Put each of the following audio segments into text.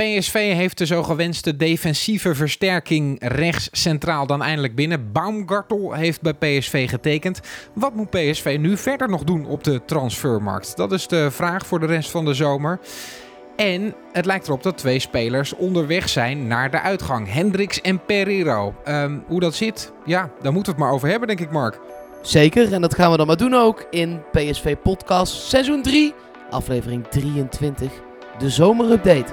PSV heeft de zo gewenste defensieve versterking rechts centraal dan eindelijk binnen. Baumgartel heeft bij PSV getekend. Wat moet PSV nu verder nog doen op de transfermarkt? Dat is de vraag voor de rest van de zomer. En het lijkt erop dat twee spelers onderweg zijn naar de uitgang. Hendricks en Pereiro. Ehm, hoe dat zit, ja, daar moeten we het maar over hebben, denk ik, Mark. Zeker, en dat gaan we dan maar doen ook in PSV Podcast seizoen 3, aflevering 23, de zomerupdate.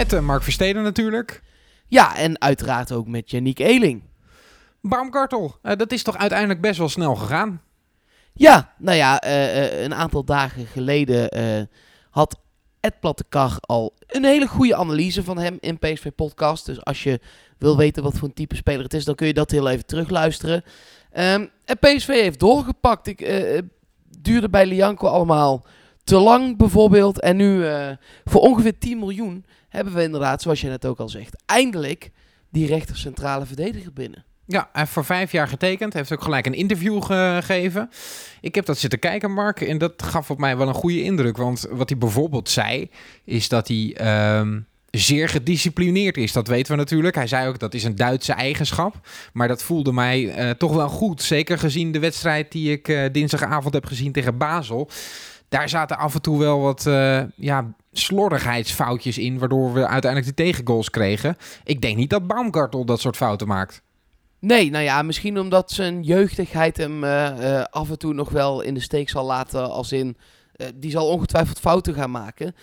Met uh, Mark Versteden natuurlijk. Ja, en uiteraard ook met Yannick Eeling. Baumgartel, uh, dat is toch uiteindelijk best wel snel gegaan? Ja, nou ja, uh, een aantal dagen geleden had Ed Plattekar al een hele goede analyse van hem in PSV Podcast. Dus als je wil weten wat voor een type speler het is, dan kun je dat heel even terugluisteren. Um, en PSV heeft doorgepakt. Ik uh, duurde bij Lianco allemaal te lang bijvoorbeeld. En nu uh, voor ongeveer 10 miljoen hebben we inderdaad, zoals je net ook al zegt, eindelijk die rechter centrale verdediger binnen. Ja, hij heeft voor vijf jaar getekend. Heeft ook gelijk een interview gegeven. Ik heb dat zitten kijken, Mark. En dat gaf op mij wel een goede indruk. Want wat hij bijvoorbeeld zei, is dat hij um, zeer gedisciplineerd is. Dat weten we natuurlijk. Hij zei ook dat is een Duitse eigenschap. Maar dat voelde mij uh, toch wel goed. Zeker gezien de wedstrijd die ik uh, dinsdagavond heb gezien tegen Basel. Daar zaten af en toe wel wat uh, ja, slordigheidsfoutjes in. Waardoor we uiteindelijk de tegengoals kregen. Ik denk niet dat Baumgartel dat soort fouten maakt. Nee, nou ja, misschien omdat zijn jeugdigheid hem uh, uh, af en toe nog wel in de steek zal laten. Als in, uh, die zal ongetwijfeld fouten gaan maken.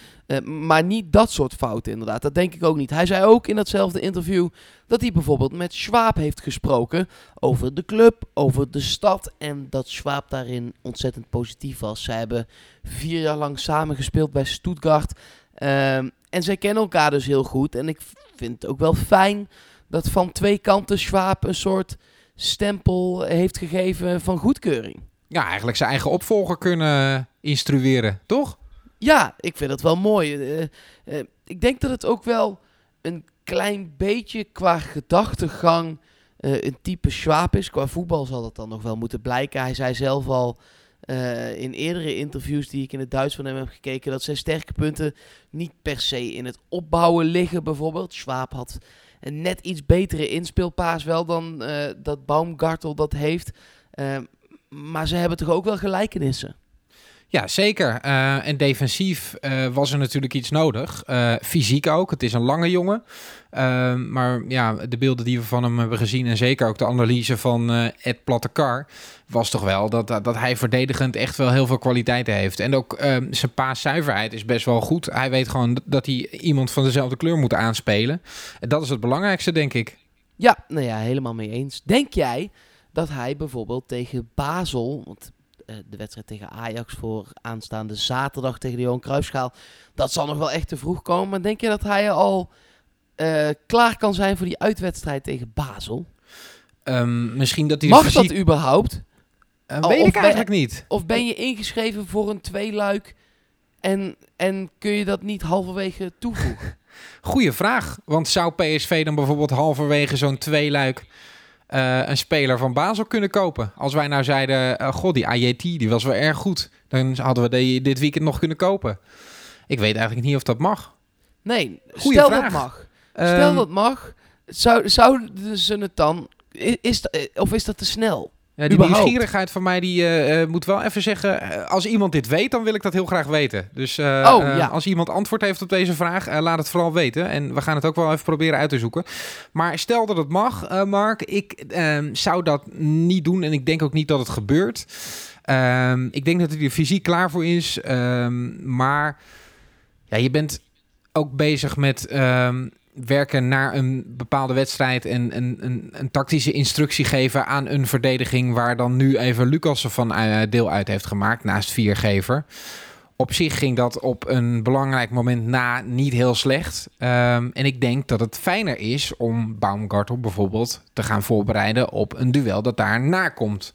maar niet dat soort fouten inderdaad. Dat denk ik ook niet. Hij zei ook in datzelfde interview dat hij bijvoorbeeld met Schwab heeft gesproken. Over de club, over de stad. En dat Schwab daarin ontzettend positief was. Zij hebben vier jaar lang samen gespeeld bij Stuttgart. Ehm, en zij kennen elkaar dus heel goed. En ik vind het ook wel fijn dat van twee kanten Schwab een soort stempel heeft gegeven van goedkeuring. Ja, eigenlijk zijn eigen opvolger kunnen instrueren, toch? Ja, ik vind dat wel mooi. Uh, uh, ik denk dat het ook wel een klein beetje qua gedachtegang uh, een type Schwab is. Qua voetbal zal dat dan nog wel moeten blijken. Hij zei zelf al in eerdere interviews die ik in het Duits van hem heb gekeken... dat zijn sterke punten niet per se in het opbouwen liggen bijvoorbeeld. Schwab had een net iets betere inspeelpaas wel dan dat Baumgartel dat heeft. Maar ze hebben toch ook wel gelijkenissen? Ja, zeker. Uh, en defensief was er natuurlijk iets nodig. fysiek ook. Het is een lange jongen. maar ja, de beelden die we van hem hebben gezien... en zeker ook de analyse van Ed Plattekar... was toch wel dat, dat, dat, hij verdedigend echt wel heel veel kwaliteiten heeft. En ook zijn paaszuiverheid is best wel goed. Hij weet gewoon dat hij iemand van dezelfde kleur moet aanspelen. En dat is het belangrijkste, denk ik. Ja, nou ja, helemaal mee eens. Denk jij dat hij bijvoorbeeld tegen Basel... Want de wedstrijd tegen Ajax voor aanstaande zaterdag tegen de Johan Cruijffschaal. Dat zal nog wel echt te vroeg komen. Maar denk je dat hij al uh, klaar kan zijn voor die uitwedstrijd tegen Basel? Um, misschien dat hij Mag fysiek... dat überhaupt? Uh, weet of ik eigenlijk ben, niet. Of ben je ingeschreven voor een tweeluik en, en kun je dat niet halverwege toevoegen? Goeie vraag. Want zou PSV dan bijvoorbeeld halverwege zo'n tweeluik uh, een speler van Basel kunnen kopen. Als wij nou zeiden, uh, god, die AJT die was wel erg goed. Dan hadden we die dit weekend nog kunnen kopen. Ik weet eigenlijk niet of dat mag. Nee, Goeie stel vraag. dat mag. Um, stel dat mag. Zou, zouden ze het dan... Is, of is dat te snel? Ja, die Überhaupt. nieuwsgierigheid van mij, die uh, moet wel even zeggen... als iemand dit weet, dan wil ik dat heel graag weten. Dus uh, oh, ja. als iemand antwoord heeft op deze vraag, laat het vooral weten. En we gaan het ook wel even proberen uit te zoeken. Maar stel dat het mag, Mark. Ik ehm, zou dat niet doen en ik denk ook niet dat het gebeurt. Ehm, ik denk dat hij er fysiek klaar voor is. Ehm, maar ja, je bent ook bezig met werken naar een bepaalde wedstrijd en een, een, een, tactische instructie geven aan een verdediging waar dan nu even Lucas van uh, deel uit heeft gemaakt naast viergever. Op zich ging dat op een belangrijk moment na niet heel slecht. Ehm, en ik denk dat het fijner is om Baumgartel bijvoorbeeld te gaan voorbereiden op een duel dat daarna komt.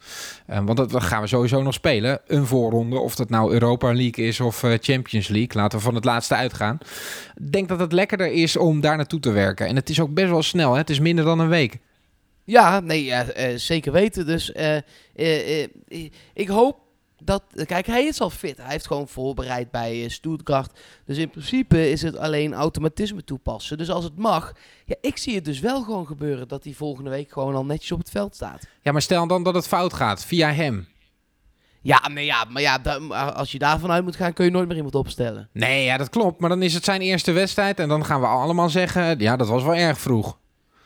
Um, want dat gaan we sowieso nog spelen. Een voorronde, of dat nou Europa League is of uh, Champions League. Laten we van het laatste uitgaan. Ik denk dat het lekkerder is om daar naartoe te werken. En het is ook best wel snel. Hè? Het is minder dan een week. Ja, nee, uh, zeker weten. Dus uh, ik hoop dat, kijk, hij is al fit. Hij heeft gewoon voorbereid bij Stuttgart. Dus in principe is het alleen automatisme toepassen. Dus als het mag, ja, ik zie het dus wel gewoon gebeuren dat hij volgende week gewoon al netjes op het veld staat. Ja, maar stel dan dat het fout gaat via hem. Ja, maar ja, maar ja als je daarvan uit moet gaan, kun je nooit meer iemand opstellen. Nee, ja, dat klopt. Maar dan is het zijn eerste wedstrijd. En dan gaan we allemaal zeggen, ja, dat was wel erg vroeg.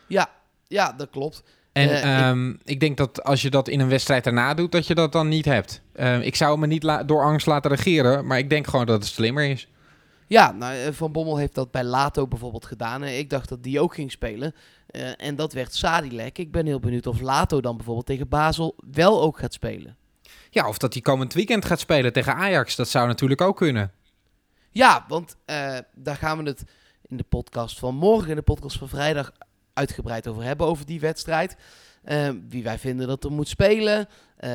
Ja, ja dat klopt. En uh, um, ik... ik... denk dat als je dat in een wedstrijd erna doet, dat je dat dan niet hebt. Uh, ik zou me niet door angst laten regeren, maar ik denk gewoon dat het slimmer is. Ja, nou, Van Bommel heeft dat bij Lato bijvoorbeeld gedaan. En ik dacht dat die ook ging spelen. Uh, en dat werd Sadilek. Ik ben heel benieuwd of Lato dan bijvoorbeeld tegen Basel wel ook gaat spelen. Ja, of dat hij komend weekend gaat spelen tegen Ajax. Dat zou natuurlijk ook kunnen. Ja, want daar gaan we het in de podcast van morgen, in de podcast van vrijdag, uitgebreid over hebben, over die wedstrijd. Uh, wie wij vinden dat er moet spelen. Uh,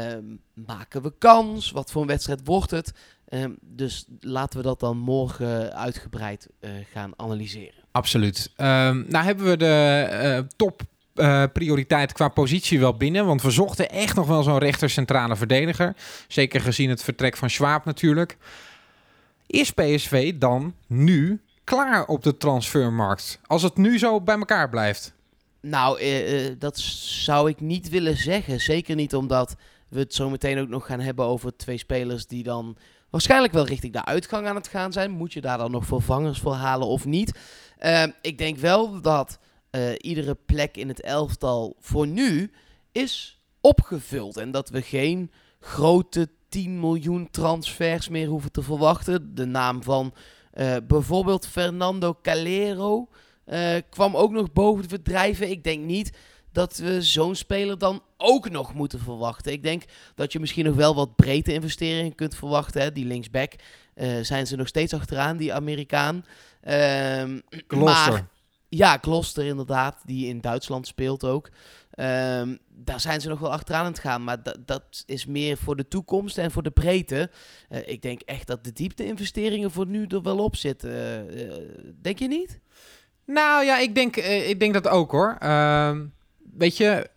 maken we kans? Wat voor een wedstrijd wordt het? Uh, dus laten we dat dan morgen uitgebreid eh, gaan analyseren. Absoluut. Ehm, nou hebben we de eh, top prioriteit qua positie wel binnen. Want we zochten echt nog wel zo'n rechter centrale verdediger. Zeker gezien het vertrek van Schwab natuurlijk. Is PSV dan nu klaar op de transfermarkt? Als het nu zo bij elkaar blijft? Nou, uh, dat zou ik niet willen zeggen. Zeker niet omdat we het zo meteen ook nog gaan hebben over twee spelers die dan waarschijnlijk wel richting de uitgang aan het gaan zijn. Moet je daar dan nog vervangers voor halen of niet? Uh, ik denk wel dat iedere plek in het elftal voor nu is opgevuld. En dat we geen grote 10 miljoen transfers meer hoeven te verwachten. De naam van uh, bijvoorbeeld Fernando Calero uh, kwam ook nog boven de drijven. Ik denk niet dat we zo'n speler dan ook nog moeten verwachten. Ik denk dat je misschien nog wel wat breedte investeringen kunt verwachten. Hè. Die linksback uh, zijn ze nog steeds achteraan, die Amerikaan. Uh, maar, ja, Kloster inderdaad, die in Duitsland speelt ook. Um, daar zijn ze nog wel achteraan aan het gaan. Maar dat, is meer voor de toekomst en voor de breedte. Uh, ik denk echt dat de diepte-investeringen voor nu er wel op zitten. Uh, denk je niet? Nou ja, ik denk, ik denk dat ook hoor. weet je,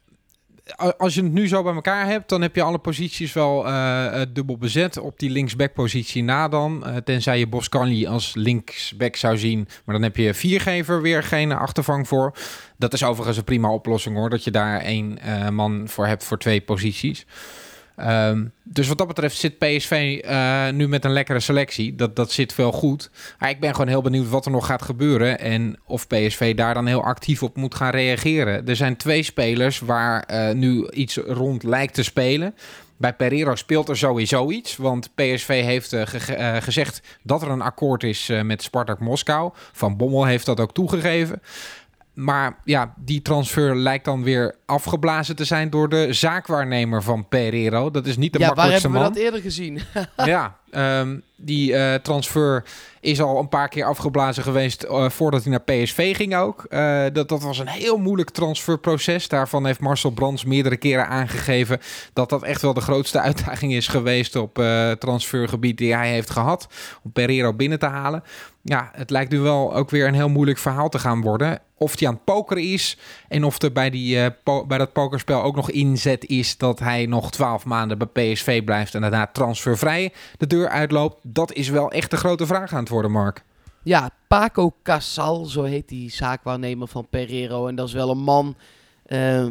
als je het nu zo bij elkaar hebt, dan heb je alle posities wel uh, dubbel bezet. Op die linksback-positie na dan. Uh, tenzij je Boscanli als linksback zou zien. Maar dan heb je viergever weer geen achtervang voor. Dat is overigens een prima oplossing hoor. Dat je daar één man voor hebt voor twee posities. Um, dus wat dat betreft zit PSV uh, nu met een lekkere selectie. Dat, dat zit wel goed. Maar ik ben gewoon heel benieuwd wat er nog gaat gebeuren. En of PSV daar dan heel actief op moet gaan reageren. Er zijn twee spelers waar uh, nu iets rond lijkt te spelen. Bij Pereiro speelt er sowieso iets. Want PSV heeft ge gezegd dat er een akkoord is met Spartak Moskou. Van Bommel heeft dat ook toegegeven. Maar ja, die transfer lijkt dan weer afgeblazen te zijn door de zaakwaarnemer van Pereiro. Dat is niet de ja, makkelijkste man. Ja, waar hebben we dat eerder gezien? ja, um, die uh, transfer is al een paar keer afgeblazen geweest uh, voordat hij naar PSV ging ook. Uh, dat, dat was een heel moeilijk transferproces. Daarvan heeft Marcel Brands meerdere keren aangegeven dat dat echt wel de grootste uitdaging is geweest op transfergebied die hij heeft gehad. Om Pereiro binnen te halen. Ja, het lijkt nu wel ook weer een heel moeilijk verhaal te gaan worden. Of hij aan het pokeren is en of er bij, die, bij dat pokerspel ook nog inzet is dat hij nog twaalf maanden bij PSV blijft en daarna transfervrij de deur uitloopt. Dat is wel echt de grote vraag aan het worden, Mark. Ja, Paco Casal, zo heet die zaakwaarnemer van Pereiro. En dat is wel een man. Uh,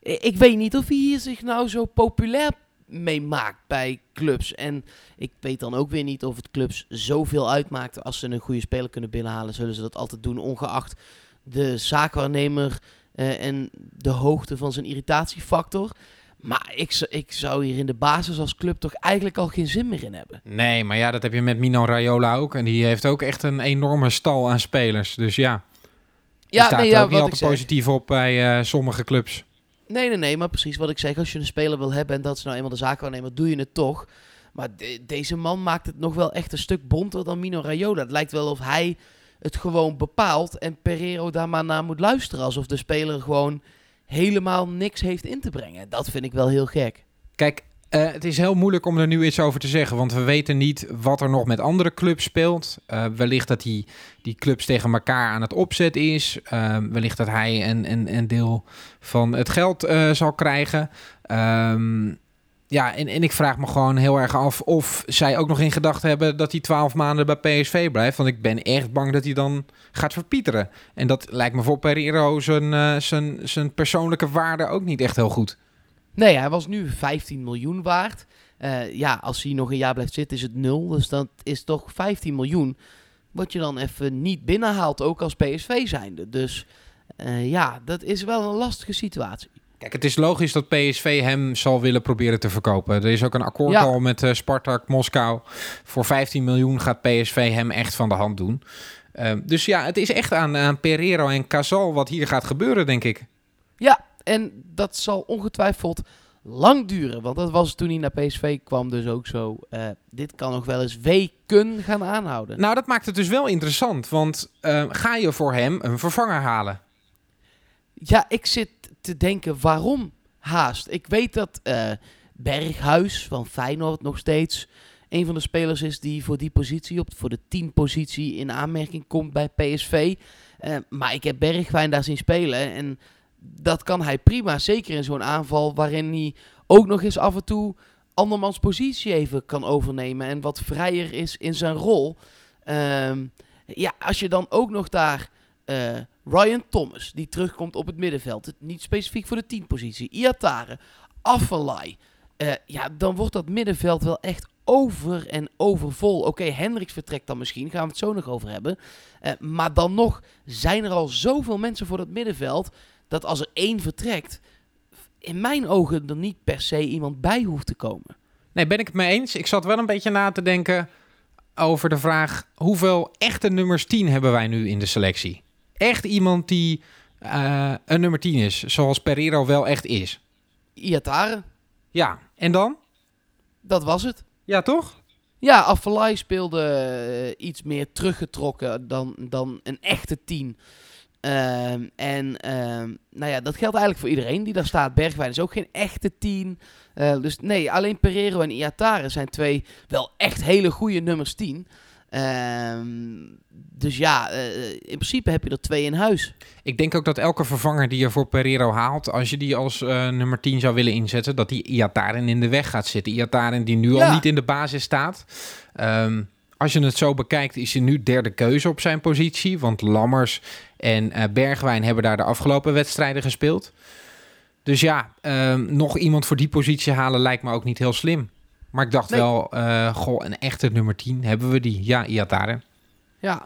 ik weet niet of hij hier zich nou zo populair mee maakt bij clubs. En ik weet dan ook weer niet of het clubs zoveel uitmaakt. Als ze een goede speler kunnen binnenhalen, zullen ze dat altijd doen, ongeacht de zaakwaarnemer uh, en de hoogte van zijn irritatiefactor. Maar ik, ik zou hier in de basis als club toch eigenlijk al geen zin meer in hebben. Nee, maar ja, dat heb je met Mino Raiola ook. En die heeft ook echt een enorme stal aan spelers. Dus ja, ja staat nee, ja, ook niet altijd positief op bij uh, sommige clubs. Nee, nee, nee, maar precies wat ik zeg. Als je een speler wil hebben en dat is nou eenmaal de zaak waarnemen, doe je het toch. Maar de- deze man maakt het nog wel echt een stuk bonter dan Mino Raiola. Het lijkt wel of hij het gewoon bepaalt en Pereiro daar maar naar moet luisteren. Alsof de speler gewoon helemaal niks heeft in te brengen. Dat vind ik wel heel gek. Kijk, eh, het is heel moeilijk om er nu iets over te zeggen, want we weten niet wat er nog met andere clubs speelt. Eh, wellicht dat die, die clubs tegen elkaar aan het opzet is. Eh, wellicht dat hij een, een, een deel van het geld zal krijgen. Ehm, ja, en, en ik vraag me gewoon heel erg af of zij ook nog in gedachten hebben dat hij 12 maanden bij PSV blijft. Want ik ben echt bang dat hij dan gaat verpieteren. En dat lijkt me voor Pereiro zijn, eh, zijn, zijn persoonlijke waarde ook niet echt heel goed. Nee, hij was nu 15 miljoen waard. Eh, ja, als hij nog een jaar blijft zitten is het nul. Dus dat is toch 15 miljoen. Wat je dan even niet binnenhaalt, ook als PSV zijnde. Dus eh, ja, dat is wel een lastige situatie. Kijk, het is logisch dat PSV hem zal willen proberen te verkopen. Er is ook een akkoord Ja. al met eh, Spartak Moskou. Voor 15 miljoen gaat PSV hem echt van de hand doen. Ehm, dus ja, het is echt aan, aan Pereiro en Casal wat hier gaat gebeuren, denk ik. Ja, en dat zal ongetwijfeld lang duren. Want dat was toen hij naar PSV kwam dus ook zo. Eh, dit kan nog wel eens weken gaan aanhouden. Nou, dat maakt het dus wel interessant. Want ehm, ga je voor hem een vervanger halen? Ja, ik zit te denken waarom haast. Ik weet dat eh, Berghuis van Feyenoord nog steeds een van de spelers is die voor die positie, op, voor de 10 positie in aanmerking komt bij PSV. Eh, maar ik heb Bergwijn daar zien spelen en dat kan hij prima. Zeker in zo'n aanval waarin hij ook nog eens af en toe andermans positie even kan overnemen en wat vrijer is in zijn rol. Ehm, ja, als je dan ook nog daar eh, Ryan Thomas, die terugkomt op het middenveld. Niet specifiek voor de 10 positie. Iatare, Affelay. Eh, ja, dan wordt dat middenveld wel echt over en overvol. Oké, Hendricks vertrekt dan misschien, gaan we het zo nog over hebben. Eh, maar dan nog zijn er al zoveel mensen voor dat middenveld... dat als er één vertrekt, in mijn ogen er niet per se iemand bij hoeft te komen. Nee, ben ik het mee eens. Ik zat wel een beetje na te denken over de vraag... hoeveel echte nummers 10 hebben wij nu in de selectie? Echt iemand die eh, een nummer 10 is, zoals Pereiro wel echt is. Iatare, Ja, en dan? dat was het. Ja, toch? Ja, Affelay speelde eh, iets meer teruggetrokken dan, dan een echte tien. Ehm, en ehm, nou ja, dat geldt eigenlijk voor iedereen die daar staat. Bergwijn is ook geen echte tien. Eh, dus nee, alleen Pereiro en Iatare zijn twee wel echt hele goede nummers 10. Ehm, dus ja, eh, in principe heb je er twee in huis. Ik denk ook dat elke vervanger die je voor Pereiro haalt, als je die als eh, nummer 10 zou willen inzetten, dat die Iataren in de weg gaat zitten. Iataren die nu Ja. al niet in de basis staat. Ehm, als je het zo bekijkt, is hij nu derde keuze op zijn positie. Want Lammers en eh, Bergwijn hebben daar de afgelopen wedstrijden gespeeld. Dus ja, ehm, nog iemand voor die positie halen lijkt me ook niet heel slim. Maar ik dacht Nee. wel, eh, goh, een echte nummer 10 hebben we die. Ja, Iataren. Ja.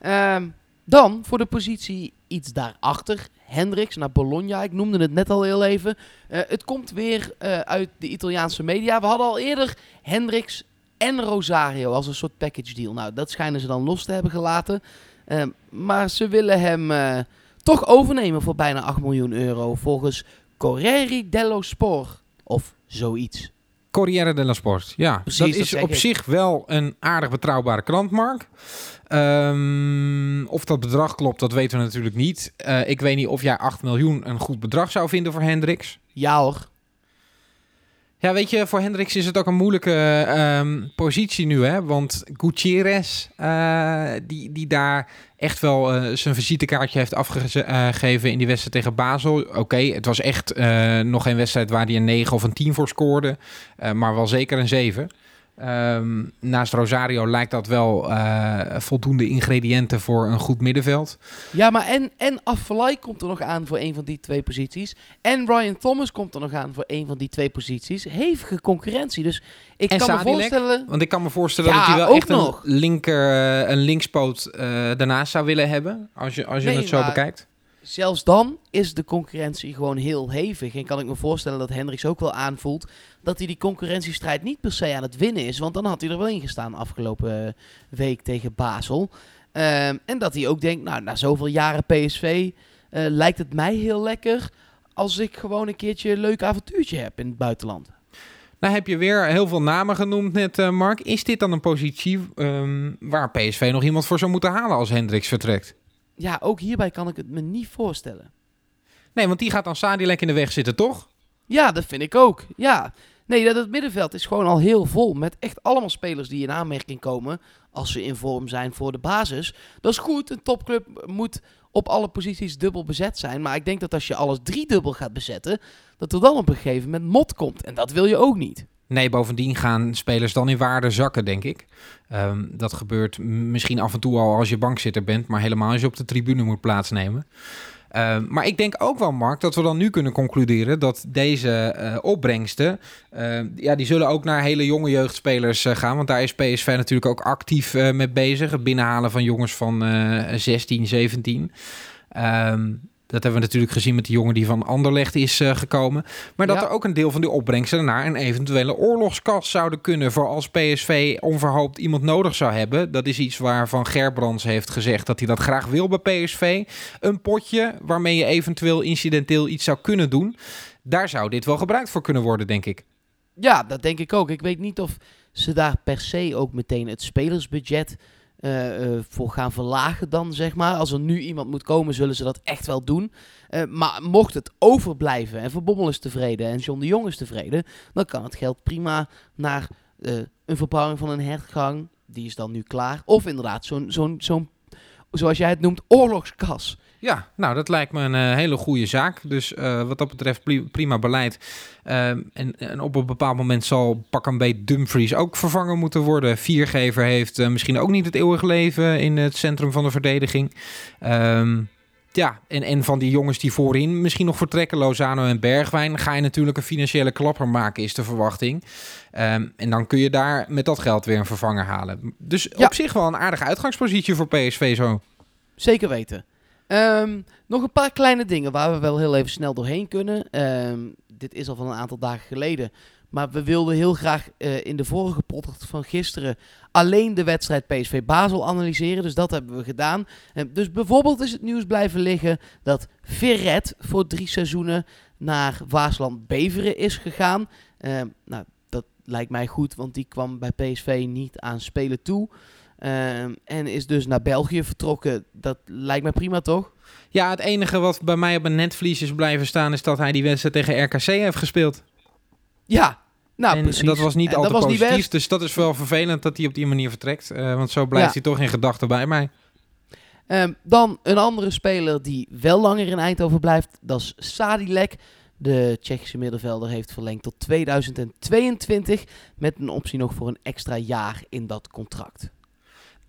Ehm, dan voor de positie iets daarachter. Hendricks naar Bologna. Ik noemde het net al heel even. Eh, het komt weer eh, uit de Italiaanse media. We hadden al eerder Hendricks en Rosario als een soort package deal. Nou, dat schijnen ze dan los te hebben gelaten. Ehm, maar ze willen hem toch overnemen voor bijna 8 miljoen euro. Volgens Corriere dello Sport. Of zoiets. Corriere dello Sport, ja. Precies, dat is op ik. zich wel een aardig betrouwbare krant, Mark. Ehm, of dat bedrag klopt, dat weten we natuurlijk niet. Eh, ik weet niet of jij 8 miljoen een goed bedrag zou vinden voor Hendricks. Ja hoor. Ja, weet je, voor Hendricks is het ook een moeilijke ehm, positie nu, hè? Want Gutierrez, eh, die, die daar echt wel eh, zijn visitekaartje heeft afgegeven in die wedstrijd tegen Basel. Oké, het was echt eh, nog geen wedstrijd waar hij een 9 of een 10 voor scoorde, eh, maar wel zeker een 7. Ehm, naast Rosario lijkt dat wel eh, voldoende ingrediënten voor een goed middenveld. Ja, maar en, en komt er nog aan voor een van die twee posities. En Ryan Thomas komt er nog aan voor een van die twee posities. Hevige concurrentie. Dus ik En kan me voorstellen... Want ik kan me voorstellen Ja, dat hij wel echt nog. een, linker, eh, een linkspoot eh, daarnaast zou willen hebben. Als je, als je Nee, het zo maar- bekijkt. Zelfs dan is de concurrentie gewoon heel hevig. En kan ik me voorstellen dat Hendricks ook wel aanvoelt... dat hij die concurrentiestrijd niet per se aan het winnen is. Want dan had hij er wel in gestaan afgelopen eh, week tegen Basel. Ehm, en dat hij ook denkt, nou, na zoveel jaren PSV... eh, lijkt het mij heel lekker als ik gewoon een keertje een leuk avontuurtje heb in het buitenland. Nou heb je weer heel veel namen genoemd net, eh, Mark. Is dit dan een positie ehm, waar PSV nog iemand voor zou moeten halen als Hendricks vertrekt? Ja, ook hierbij kan ik het me niet voorstellen. Nee, want die gaat dan Sadilek in de weg zitten, toch? Ja, dat vind ik ook. Ja. Nee, dat het middenveld is gewoon al heel vol. Met echt allemaal spelers die in aanmerking komen. Als ze in vorm zijn voor de basis. Dat is goed. Een topclub moet op alle posities dubbel bezet zijn. Maar ik denk dat als je alles drie dubbel gaat bezetten. Dat er dan op een gegeven moment mot komt. En dat wil je ook niet. Nee, bovendien gaan spelers dan in waarde zakken, denk ik. Ehm, dat gebeurt misschien af en toe al als je bankzitter bent, maar helemaal als je op de tribune moet plaatsnemen. Ehm, maar ik denk ook wel, Mark, dat we dan nu kunnen concluderen dat deze eh, opbrengsten, uh, ja, die zullen ook naar hele jonge jeugdspelers uh, gaan. Want daar is PSV natuurlijk ook actief uh, mee bezig. Het binnenhalen van jongens van 16, 17. Um, dat hebben we natuurlijk gezien met de jongen die van Anderlecht is uh, gekomen. Maar dat ja. er ook een deel van die opbrengsten naar een eventuele oorlogskas zouden kunnen. Voor als PSV onverhoopt iemand nodig zou hebben. Dat is iets waarvan Gerbrands heeft gezegd dat hij dat graag wil bij PSV. Een potje waarmee je eventueel incidenteel iets zou kunnen doen. Daar zou dit wel gebruikt voor kunnen worden, denk ik. Ja, dat denk ik ook. Ik weet niet of ze daar per se ook meteen het spelersbudget uh, uh, voor gaan verlagen dan, zeg maar. Als er nu iemand moet komen, zullen ze dat echt wel doen. Uh, maar mocht het overblijven en Verbommel is tevreden en John de Jong is tevreden, dan kan het geld prima naar een verbouwing van een hertgang. Die is dan nu klaar. Of inderdaad, zo'n, zo'n, zo'n zoals jij het noemt, oorlogskas. Ja, nou, dat lijkt me een uh, hele goede zaak. Dus uh, wat dat betreft prima beleid. Uh, en, en, op een bepaald moment zal pak een beetje Dumfries ook vervangen moeten worden. Viergever heeft misschien ook niet het eeuwige leven in het centrum van de verdediging. Um, ja, en, en van die jongens die voorin misschien nog vertrekken, Lozano en Bergwijn, ga je natuurlijk een financiële klapper maken, is de verwachting. Um, en dan kun je daar met dat geld weer een vervanger halen. Dus ja. op zich wel een aardige uitgangspositie voor PSV zo. Zeker weten. Um, nog een paar kleine dingen waar we wel heel even snel doorheen kunnen. Um, dit is al van een aantal dagen geleden. Maar we wilden heel graag uh, in de vorige podcast van gisteren alleen de wedstrijd PSV Basel analyseren. Dus dat hebben we gedaan. Uh, dus bijvoorbeeld is het nieuws blijven liggen dat Verret voor drie seizoenen naar Waasland Beveren is gegaan. Nou, dat lijkt mij goed, want die kwam bij PSV niet aan spelen toe. Um, en is dus naar België vertrokken. Dat lijkt me prima, toch? Ja, het enige wat bij mij op een netvlies is blijven staan... is dat hij die wedstrijd tegen RKC heeft gespeeld. Ja, nou en precies. dat was niet En altijd was positief. dus dat is wel vervelend dat hij op die manier vertrekt. Uh, want zo blijft Ja. hij toch in gedachten bij mij. Um, dan een andere speler die wel langer in Eindhoven blijft. Dat is Sadilek. De Tsjechische middenvelder heeft verlengd tot 2022. Met een optie nog voor een extra jaar in dat contract.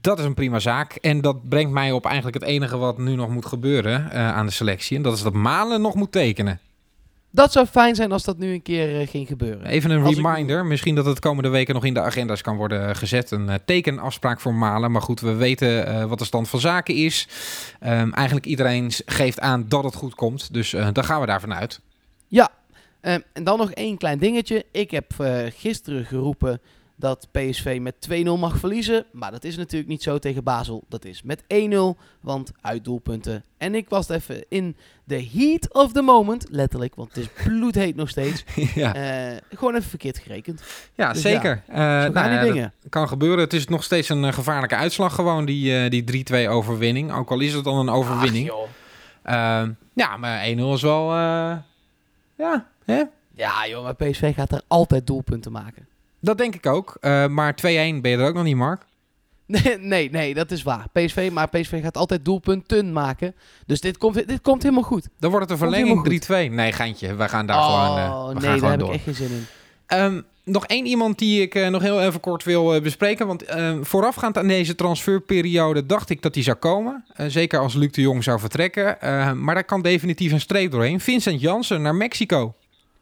Dat is een prima zaak. En dat brengt mij op eigenlijk het enige wat nu nog moet gebeuren uh, aan de selectie. En dat is dat Malen nog moet tekenen. Dat zou fijn zijn als dat nu een keer uh, ging gebeuren. Even een Als ik- reminder. Misschien dat het komende weken nog in de agenda's kan worden gezet. Een uh, tekenafspraak voor Malen. Maar goed, we weten uh, wat de stand van zaken is. Um, eigenlijk iedereen geeft aan dat het goed komt. Dus uh, dan gaan we daarvan uit. Ja, um, en dan nog één klein dingetje. Ik heb uh, gisteren geroepen dat PSV met 2-0 mag verliezen. Maar dat is natuurlijk niet zo tegen Basel. Dat is met 1-0, want uit doelpunten. En ik was even in the heat of the moment, letterlijk, want het is bloedheet nog steeds. ja, Uh, gewoon even verkeerd gerekend. ja dus zeker. Uh, Zo gaan nou, die ja, dat dingen. kan gebeuren. Het is nog steeds een uh, gevaarlijke uitslag gewoon, die, uh, die 3-2 overwinning. Ook al is het dan een overwinning. Ach. Uh, ja, maar 1-0 is wel... Uh, ja, hè? Ja joh, maar PSV gaat er altijd doelpunten maken. Dat denk ik ook. Uh, maar 2-1 ben je er ook nog niet, Mark. Nee, nee, nee, dat is waar. PSV, maar PSV gaat altijd doelpunten maken. Dus dit komt, dit komt helemaal goed. Dan wordt het een verlenging 3-2. Nee, geintje. We gaan daar oh, gewoon, uh, we nee, gaan daar gewoon heb door. ik echt geen zin in. Um, nog één iemand die ik uh, nog heel even kort wil uh, bespreken. Want uh, voorafgaand aan deze transferperiode dacht ik dat hij zou komen. Zeker als Luc de Jong zou vertrekken. Uh, maar daar kan definitief een streep doorheen. Vincent Jansen naar Mexico.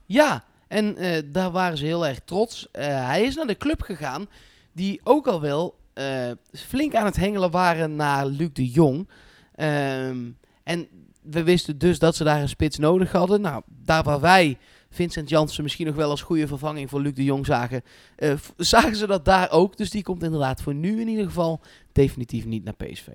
Ja, en uh, daar waren ze heel erg trots. Uh, hij is naar de club gegaan die ook al wel uh, flink aan het hengelen waren naar Luc de Jong. Um, en we wisten dus dat ze daar een spits nodig hadden. Nou, daar waar wij Vincent Jansen misschien nog wel als goede vervanging voor Luc de Jong zagen, zagen ze dat daar ook. Dus die komt inderdaad voor nu in ieder geval definitief niet naar PSV.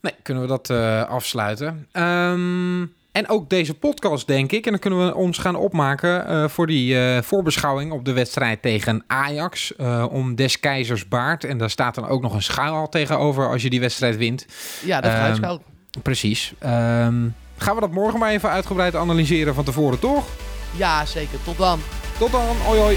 Nee, kunnen we dat afsluiten. Um, En ook deze podcast, denk ik. En dan kunnen we ons gaan opmaken eh, voor die eh, voorbeschouwing op de wedstrijd tegen Ajax. eh, om des keizers baard. En daar staat dan ook nog een schaal tegenover als je die wedstrijd wint. Ja, de Ehm, fruitschaal. Precies. Ehm, gaan we dat morgen maar even uitgebreid analyseren van tevoren, toch? Ja, zeker. Tot dan. Tot dan. Hoi hoi.